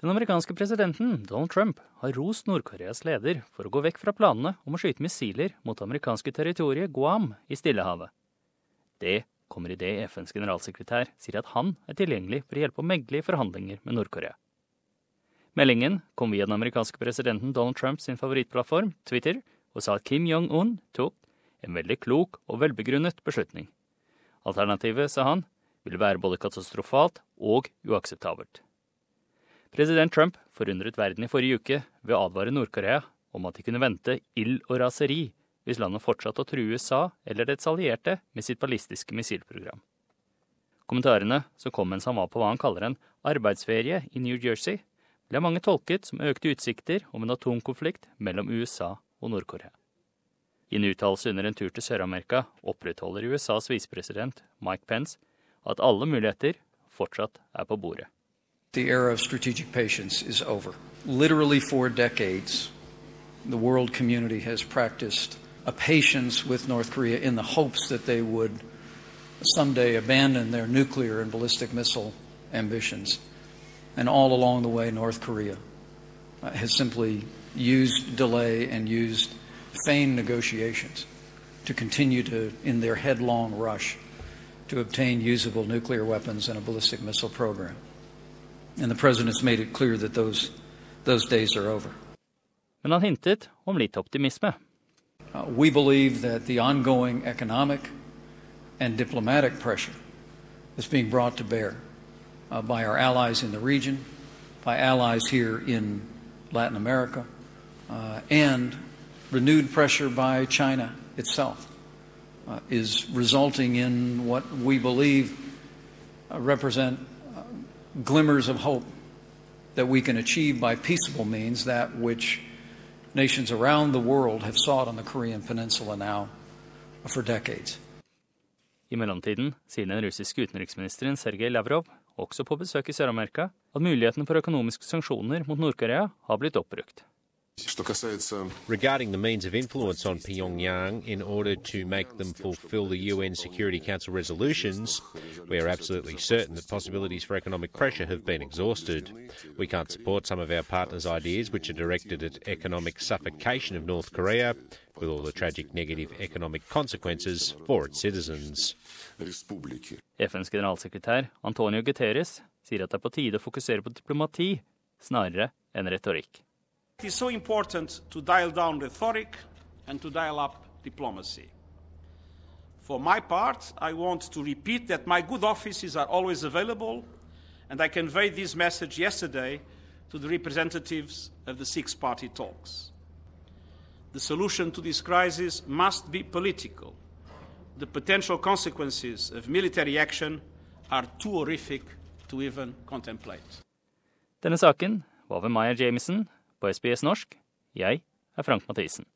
Den amerikanske presidenten Donald Trump har rost Nord-Koreas leder for å gå vekk fra planene om å skyte missiler mot amerikanske territoriet Guam i Stillehavet. Det kommer idet FNs generalsekretær sier at han er tilgjengelig for å hjelpe å megle i forhandlinger med Nord-Korea. Meldingen kom via den amerikanske presidenten Donald Trumps favorittplattform, Twitter, og sa at Kim Jong-un tok en veldig klok og velbegrunnet beslutning. Alternativet, sa han, ville være både katastrofalt og uakseptabelt. President Trump forundret verden i forrige uke ved å advare Nord-Korea om at de kunne vente ild og raseri hvis landet fortsatte å true USA eller dets allierte med sitt ballistiske missilprogram. Kommentarene som kom mens han var på hva han kaller en arbeidsferie i New Jersey, ble av mange tolket som økte utsikter om en atomkonflikt mellom USA og Nord-Korea. I en uttalelse under en tur til Sør-Amerika opprettholder USAs visepresident Mike Pence at alle muligheter fortsatt er på bordet. The era of strategic patience is over. Literally for decades, the world community has practiced a patience with North Korea in the hopes that they would someday abandon their nuclear and ballistic missile ambitions. And all along the way, North Korea uh, has simply used delay and used feigned negotiations to continue to, in their headlong rush, to obtain usable nuclear weapons and a ballistic missile program. And the president's made it clear that those, those days are over. Men han hintet om litt optimisme. Uh, we believe that the ongoing economic and diplomatic pressure is being brought to bear uh, by our allies in the region, by allies here in Latin America, uh, and renewed pressure by China itself uh, is resulting in what we believe uh, represent uh, glimmers of hope that we can achieve by peaceable means that which nations around the world have sought on the Korean Peninsula now for decades. I mellomtiden sier den russiske utenriksministeren Sergej Lavrov, også på besøk i Sør-Amerika, at mulighetene for økonomiske sanksjoner mot Nord-Korea har blitt oppbrukt. Regarding the means of influence on Pyongyang in order to make them fulfill the UN Security Council resolutions, we are absolutely certain that possibilities for economic pressure have been exhausted. We can't support some of our partners' ideas, which are directed at economic suffocation of North Korea, with all the tragic negative economic consequences for its citizens. FNs generalsekretær Antonio Guterres sier at det er på tide å fokusere på diplomati snarere enn retorikk. It is so important to dial down rhetoric and to dial up diplomacy. For my part, I want to repeat that my good offices are always available, and I conveyed this message yesterday to the representatives of the six party talks. The solution to this crisis must be political. The potential consequences of military action are too horrific to even contemplate. Denne saken var ved Maya Jamison på SBS norsk. Jeg er Frank Mathisen.